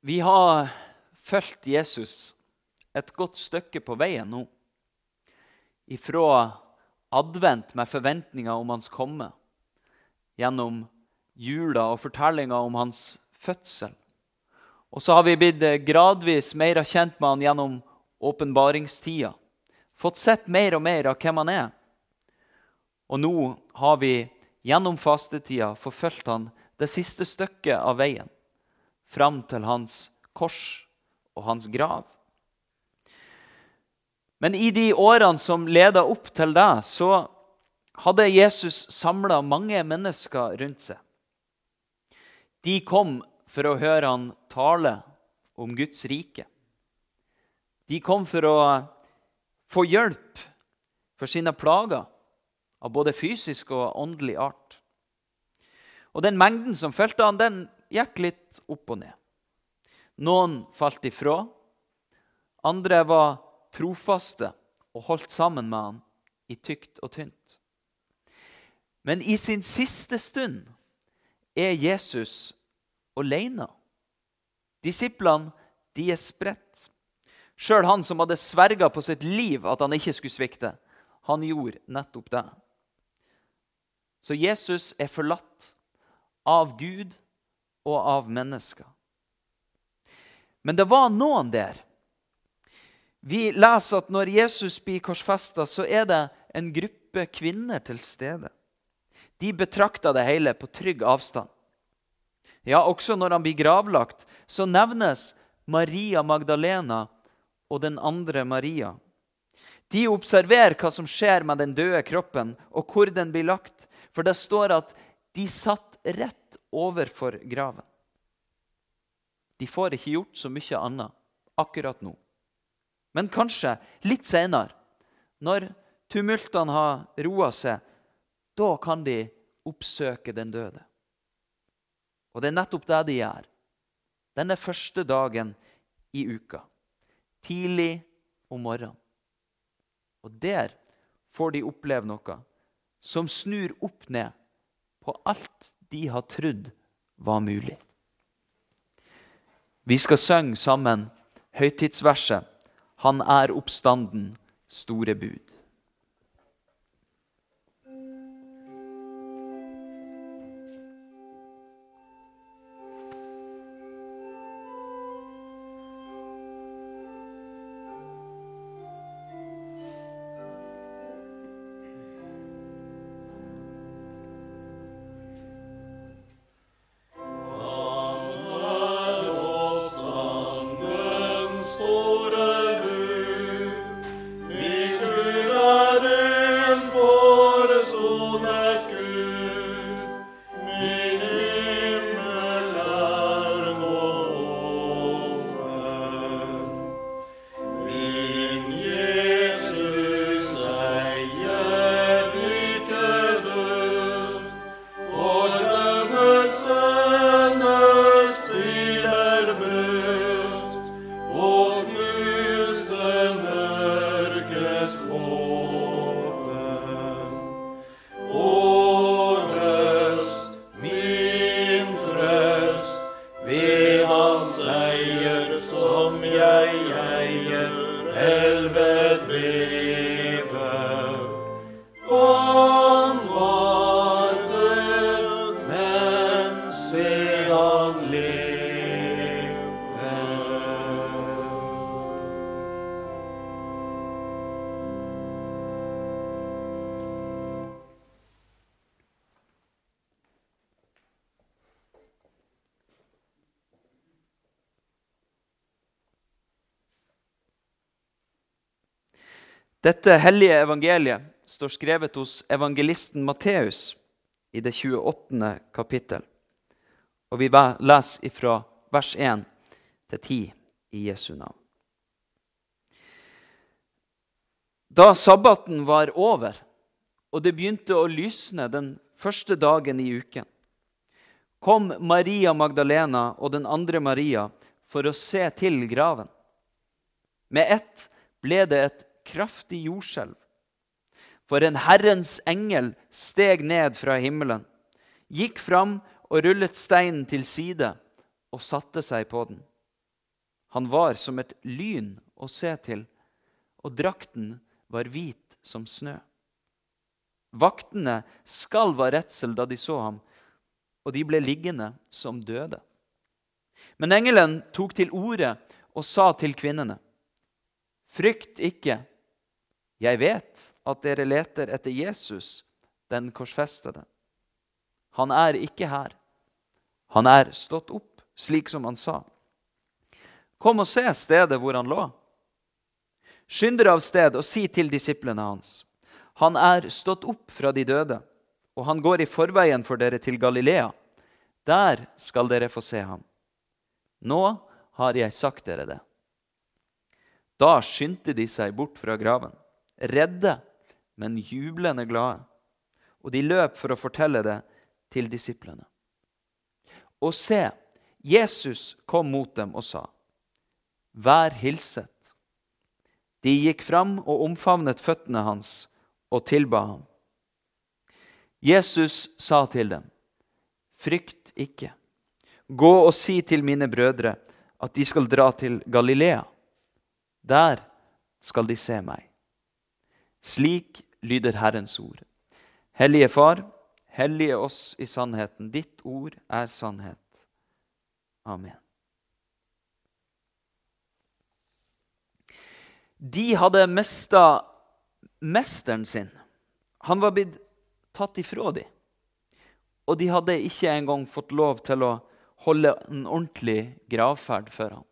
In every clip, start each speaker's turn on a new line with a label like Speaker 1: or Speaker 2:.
Speaker 1: Vi har fulgt Jesus et godt stykke på veien nå. Ifra advent med forventninger om hans komme, gjennom jula og fortellinga om hans fødsel. Og så har vi blitt gradvis mer kjent med han gjennom åpenbaringstida. Fått sett mer og mer av hvem han er. Og nå har vi gjennom fastetida forfulgt han det siste stykket av veien fram til hans kors og hans grav. Men i de årene som leda opp til det, så hadde Jesus samla mange mennesker rundt seg. De kom for å høre han tale om Guds rike. De kom for å få hjelp for sine plager av både fysisk og åndelig art. Og den mengden som fulgte han, den gikk litt opp og ned. Noen falt ifra. Andre var trofaste og holdt sammen med han i tykt og tynt. Men i sin siste stund er Jesus alene. Disiplene de er spredt. Sjøl han som hadde sverga på sitt liv at han ikke skulle svikte, han gjorde nettopp det. Så Jesus er forlatt av Gud og av mennesker. Men det var noen der. Vi leser at når Jesus blir korsfesta, så er det en gruppe kvinner til stede. De betrakter det hele på trygg avstand. Ja, også når han blir gravlagt, så nevnes Maria Magdalena og den andre Maria. De observerer hva som skjer med den døde kroppen, og hvor den blir lagt. For det står at de satt rett overfor graven. De får ikke gjort så mye annet akkurat nå. Men kanskje litt seinere, når tumultene har roa seg, da kan de oppsøke den døde. Og det er nettopp det de gjør. Denne første dagen i uka. Tidlig om morgenen. Og der får de oppleve noe som snur opp ned på alt de har trodd var mulig. Vi skal synge sammen høytidsverset 'Han er oppstanden, store bud'. Dette hellige evangeliet står skrevet hos evangelisten Matteus i det 28. kapittel. Og vi leser fra vers 1 til 10 i Jesu navn. Da sabbaten var over og det begynte å lysne den første dagen i uken, kom Maria Magdalena og den andre Maria for å se til graven. Med ett ble det et kraftig jordskjelv. For en Herrens engel steg ned fra himmelen, gikk fram og rullet steinen til side og satte seg på den. Han var som et lyn å se til, og drakten var hvit som snø. Vaktene skalv av redsel da de så ham, og de ble liggende som døde. Men engelen tok til orde og sa til kvinnene.: Frykt ikke. Jeg vet at dere leter etter Jesus, den korsfestede. Han er ikke her. Han er stått opp, slik som han sa. Kom og se stedet hvor han lå. Skynd dere av sted og si til disiplene hans. Han er stått opp fra de døde, og han går i forveien for dere til Galilea. Der skal dere få se ham. Nå har jeg sagt dere det. Da skyndte de seg bort fra graven, redde, men jublende glade. Og de løp for å fortelle det til disiplene. Og se, Jesus kom mot dem og sa, Vær hilset. De gikk fram og omfavnet føttene hans og tilba ham. Jesus sa til dem, Frykt ikke. Gå og si til mine brødre at de skal dra til Galilea. Der skal de se meg. Slik lyder Herrens ord. Hellige Far, hellige oss i sannheten. Ditt ord er sannhet. Amen. De hadde mista mesteren sin. Han var blitt tatt ifra dem. Og de hadde ikke engang fått lov til å holde en ordentlig gravferd for ham.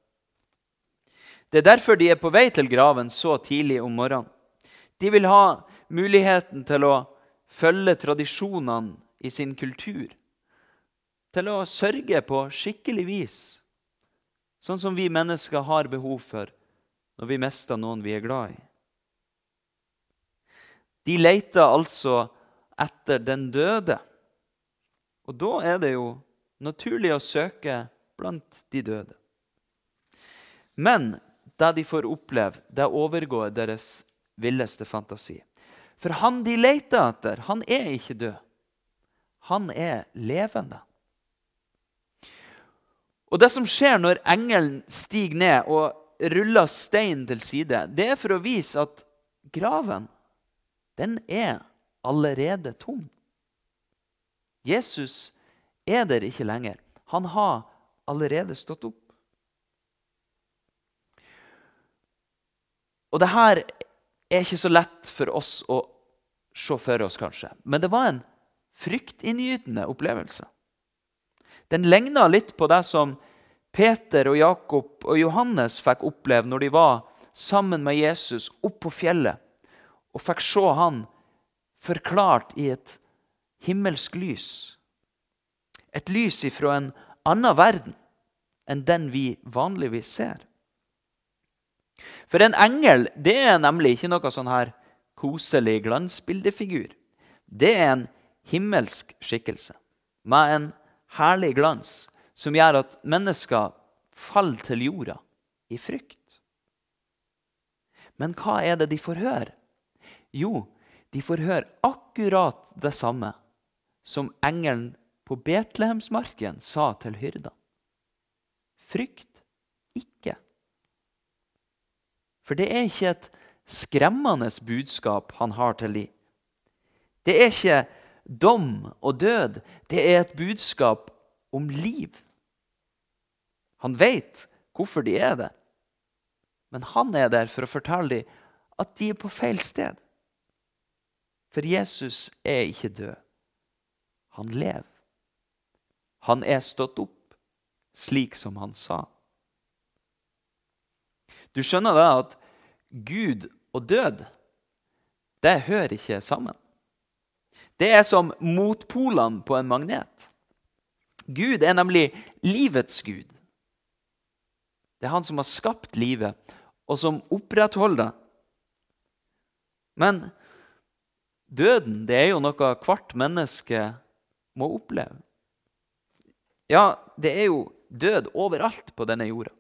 Speaker 1: Det er derfor de er på vei til graven så tidlig om morgenen. De vil ha muligheten til å følge tradisjonene i sin kultur. Til å sørge på skikkelig vis, sånn som vi mennesker har behov for når vi mister noen vi er glad i. De leter altså etter den døde. Og da er det jo naturlig å søke blant de døde. Men det de får oppleve, det overgår deres villeste fantasi. For han de leter etter, han er ikke død. Han er levende. Og Det som skjer når engelen stiger ned og ruller steinen til side, det er for å vise at graven den er allerede tom. Jesus er der ikke lenger. Han har allerede stått opp. Og det her er ikke så lett for oss å se for oss, kanskje. Men det var en fryktinngytende opplevelse. Den ligna litt på det som Peter og Jakob og Johannes fikk oppleve når de var sammen med Jesus opp på fjellet og fikk se han forklart i et himmelsk lys. Et lys ifra en annen verden enn den vi vanligvis ser. For en engel det er nemlig ikke noe sånn her koselig glansbildefigur. Det er en himmelsk skikkelse med en herlig glans som gjør at mennesker faller til jorda i frykt. Men hva er det de får høre? Jo, de får høre akkurat det samme som engelen på Betlehemsmarken sa til hyrda. Frykt ikke. For det er ikke et skremmende budskap han har til liv. Det er ikke dom og død. Det er et budskap om liv. Han vet hvorfor de er der. Men han er der for å fortelle dem at de er på feil sted. For Jesus er ikke død. Han lever. Han er stått opp, slik som han sa. Du skjønner da at Gud og død, det hører ikke sammen. Det er som motpolene på en magnet. Gud er nemlig livets gud. Det er han som har skapt livet, og som opprettholder det. Men Døden det er jo noe hvert menneske må oppleve. Ja, det er jo død overalt på denne jorda.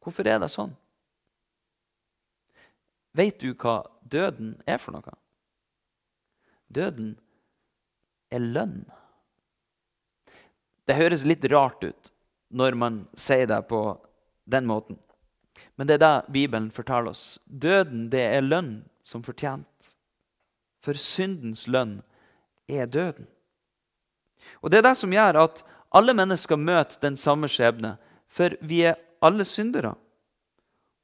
Speaker 1: Hvorfor er det sånn? Vet du hva døden er for noe? Døden er lønn. Det høres litt rart ut når man sier det på den måten. Men det er det Bibelen forteller oss. Døden det er lønn som fortjent. For syndens lønn er døden. Og Det er det som gjør at alle mennesker møter den samme skjebne. For vi er alle syndere.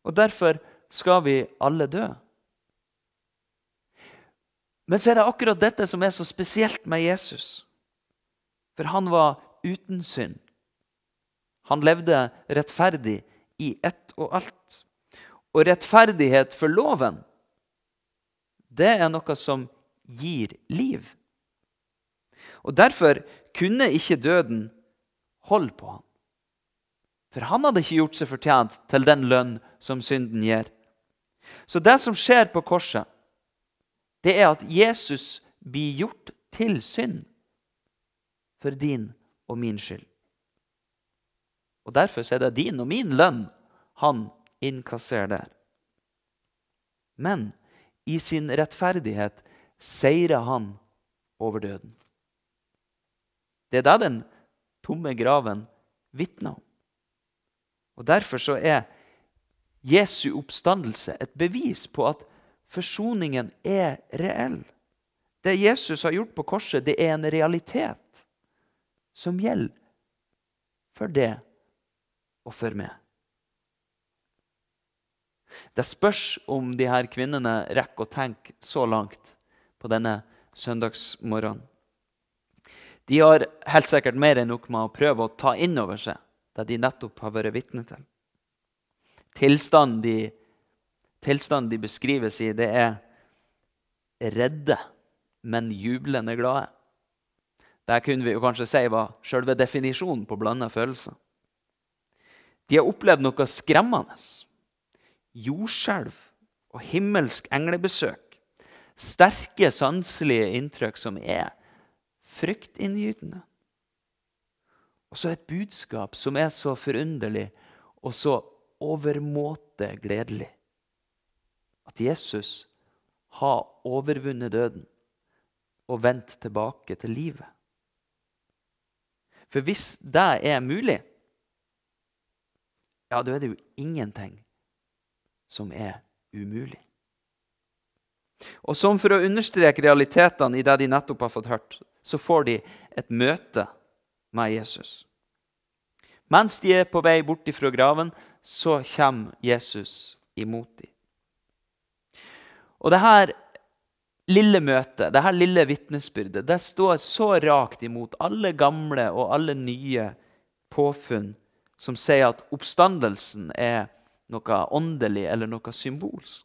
Speaker 1: Og derfor skal vi alle dø. Men så er det akkurat dette som er så spesielt med Jesus. For han var uten synd. Han levde rettferdig i ett og alt. Og rettferdighet for loven, det er noe som gir liv. Og Derfor kunne ikke døden holde på ham. For han hadde ikke gjort seg fortjent til den lønn som synden gir. Så det som skjer på korset, det er at Jesus blir gjort til synd for din og min skyld. Og Derfor er det din og min lønn han innkasserer der. Men i sin rettferdighet seirer han over døden. Det er det den tomme graven vitner om. Og Derfor så er Jesu oppstandelse et bevis på at forsoningen er reell. Det Jesus har gjort på korset, det er en realitet som gjelder for det og for meg. Det spørs om de her kvinnene rekker å tenke så langt på denne søndagsmorgenen. De har helt sikkert mer enn nok med å prøve å ta inn over seg det de nettopp har vært vitne til. Tilstanden de, tilstanden de beskrives i, det er redde, men jublende glade. Det kunne vi jo kanskje si var selve definisjonen på blanda følelser. De har opplevd noe skremmende. Jordskjelv og himmelsk englebesøk. Sterke sanselige inntrykk som er fryktinngytende. Og så et budskap som er så forunderlig og så overmåte gledelig. At Jesus har overvunnet døden og vendt tilbake til livet. For hvis det er mulig, ja, da er det jo ingenting som er umulig. Og som for å understreke realitetene i det de nettopp har fått hørt, så får de et møte med Jesus. Mens de er på vei bort fra graven, så kommer Jesus imot dem. Og det her lille møtet, det her lille vitnesbyrdet, det står så rakt imot alle gamle og alle nye påfunn som sier at oppstandelsen er noe åndelig eller noe symbolsk.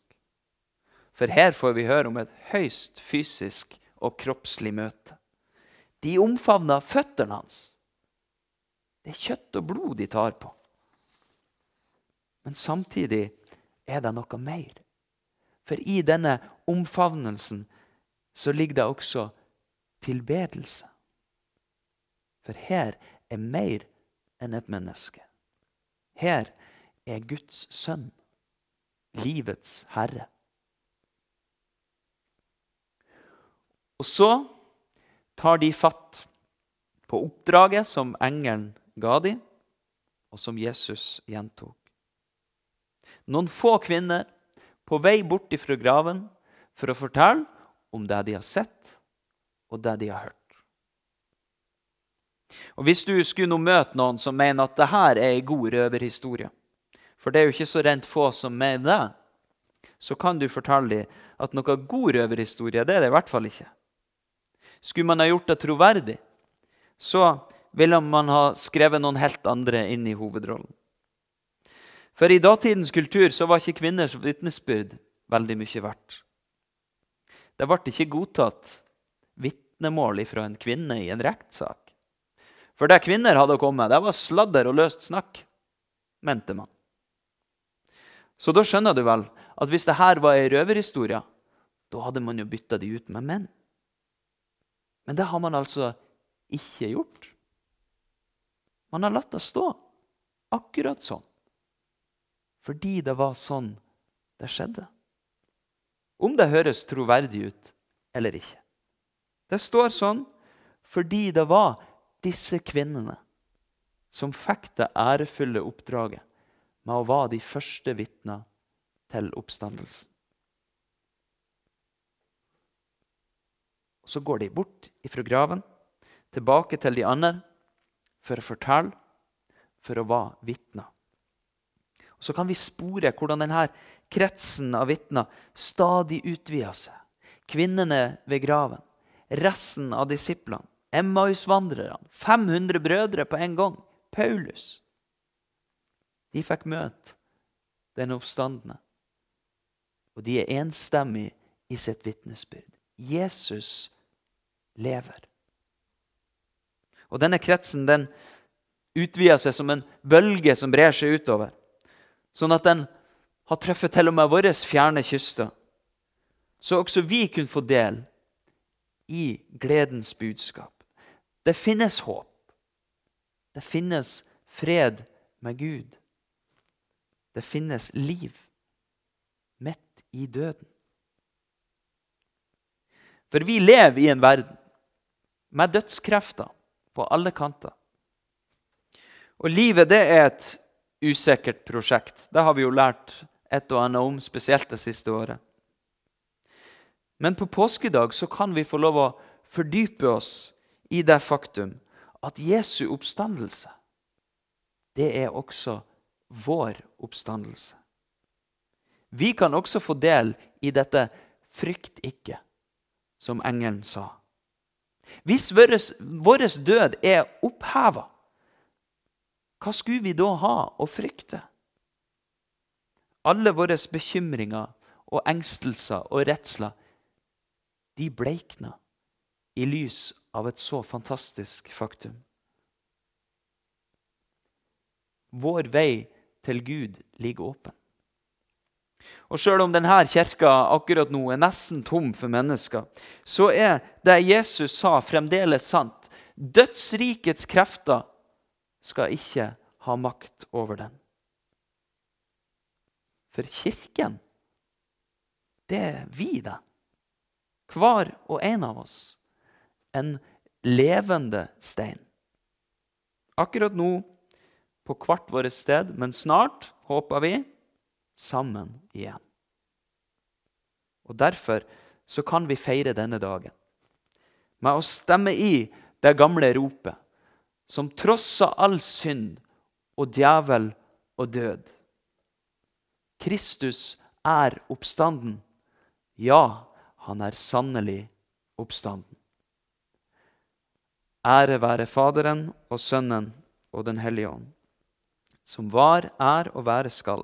Speaker 1: For her får vi høre om et høyst fysisk og kroppslig møte. De omfavner føttene hans. Det er kjøtt og blod de tar på. Men samtidig er det noe mer. For i denne omfavnelsen så ligger det også tilbedelse. For her er mer enn et menneske. Her er Guds sønn, livets herre. Og så tar de fatt på oppdraget som engelen ga dem, og som Jesus gjentok. Noen få kvinner på vei bort fra graven for å fortelle om det de har sett, og det de har hørt. Og Hvis du skulle nå møte noen som mener at dette er ei god røverhistorie, for det er jo ikke så rent få som mener det, så kan du fortelle dem at noe god røverhistorie det er det i hvert fall ikke. Skulle man ha gjort det troverdig, så ville man ha skrevet noen helt andre inn i hovedrollen. For i datidens kultur så var ikke kvinners vitnesbyrd veldig mye verdt. Det ble ikke godtatt vitnemål fra en kvinne i en rettssak. For det kvinner hadde kommet, det var sladder og løst snakk, mente man. Så da skjønner du vel at hvis det her var ei røverhistorie, da hadde man jo bytta de ut med menn. Men det har man altså ikke gjort. Man har latt det stå akkurat sånn. Fordi det var sånn det skjedde. Om det høres troverdig ut eller ikke. Det står sånn fordi det var disse kvinnene som fikk det ærefulle oppdraget med å være de første vitner til oppstandelsen. Så går de bort ifra graven, tilbake til de andre, for å fortelle, for å være vitner. Så kan vi spore hvordan denne kretsen av vitner stadig utvider seg. Kvinnene ved graven, resten av disiplene, Emmaus-vandrerne, 500 brødre på en gang, Paulus. De fikk møte den oppstandende. Og de er enstemmige i sitt vitnesbyrd. Jesus lever. Og denne kretsen den utvider seg som en bølge som brer seg utover. Sånn at den har truffet til og med våre fjerne kyster. Så også vi kunne få del i gledens budskap. Det finnes håp. Det finnes fred med Gud. Det finnes liv midt i døden. For vi lever i en verden med dødskrefter på alle kanter. Og livet det er et usikkert prosjekt. Det har vi jo lært et og annet om, spesielt det siste året. Men på påskedag så kan vi få lov å fordype oss i det faktum at Jesu oppstandelse, det er også vår oppstandelse. Vi kan også få del i dette 'frykt ikke', som engelen sa. Hvis vår død er oppheva, hva skulle vi da ha å frykte? Alle våre bekymringer og engstelser og redsler, de bleikna i lys av et så fantastisk faktum. Vår vei til Gud ligger åpen. Og Sjøl om denne kirka akkurat nå er nesten tom for mennesker, så er det Jesus sa, fremdeles sant. Dødsrikets krefter skal ikke ha makt over den. For kirken, det er vi, det. Hver og en av oss. En levende stein. Akkurat nå på hvert vårt sted, men snart, håper vi, sammen igjen. Og Derfor så kan vi feire denne dagen med å stemme i det gamle ropet, som trosser all synd og djevel og død. Kristus er oppstanden. Ja, han er sannelig oppstanden. Ære være Faderen og Sønnen og Den hellige ånd, som var, er og være skal,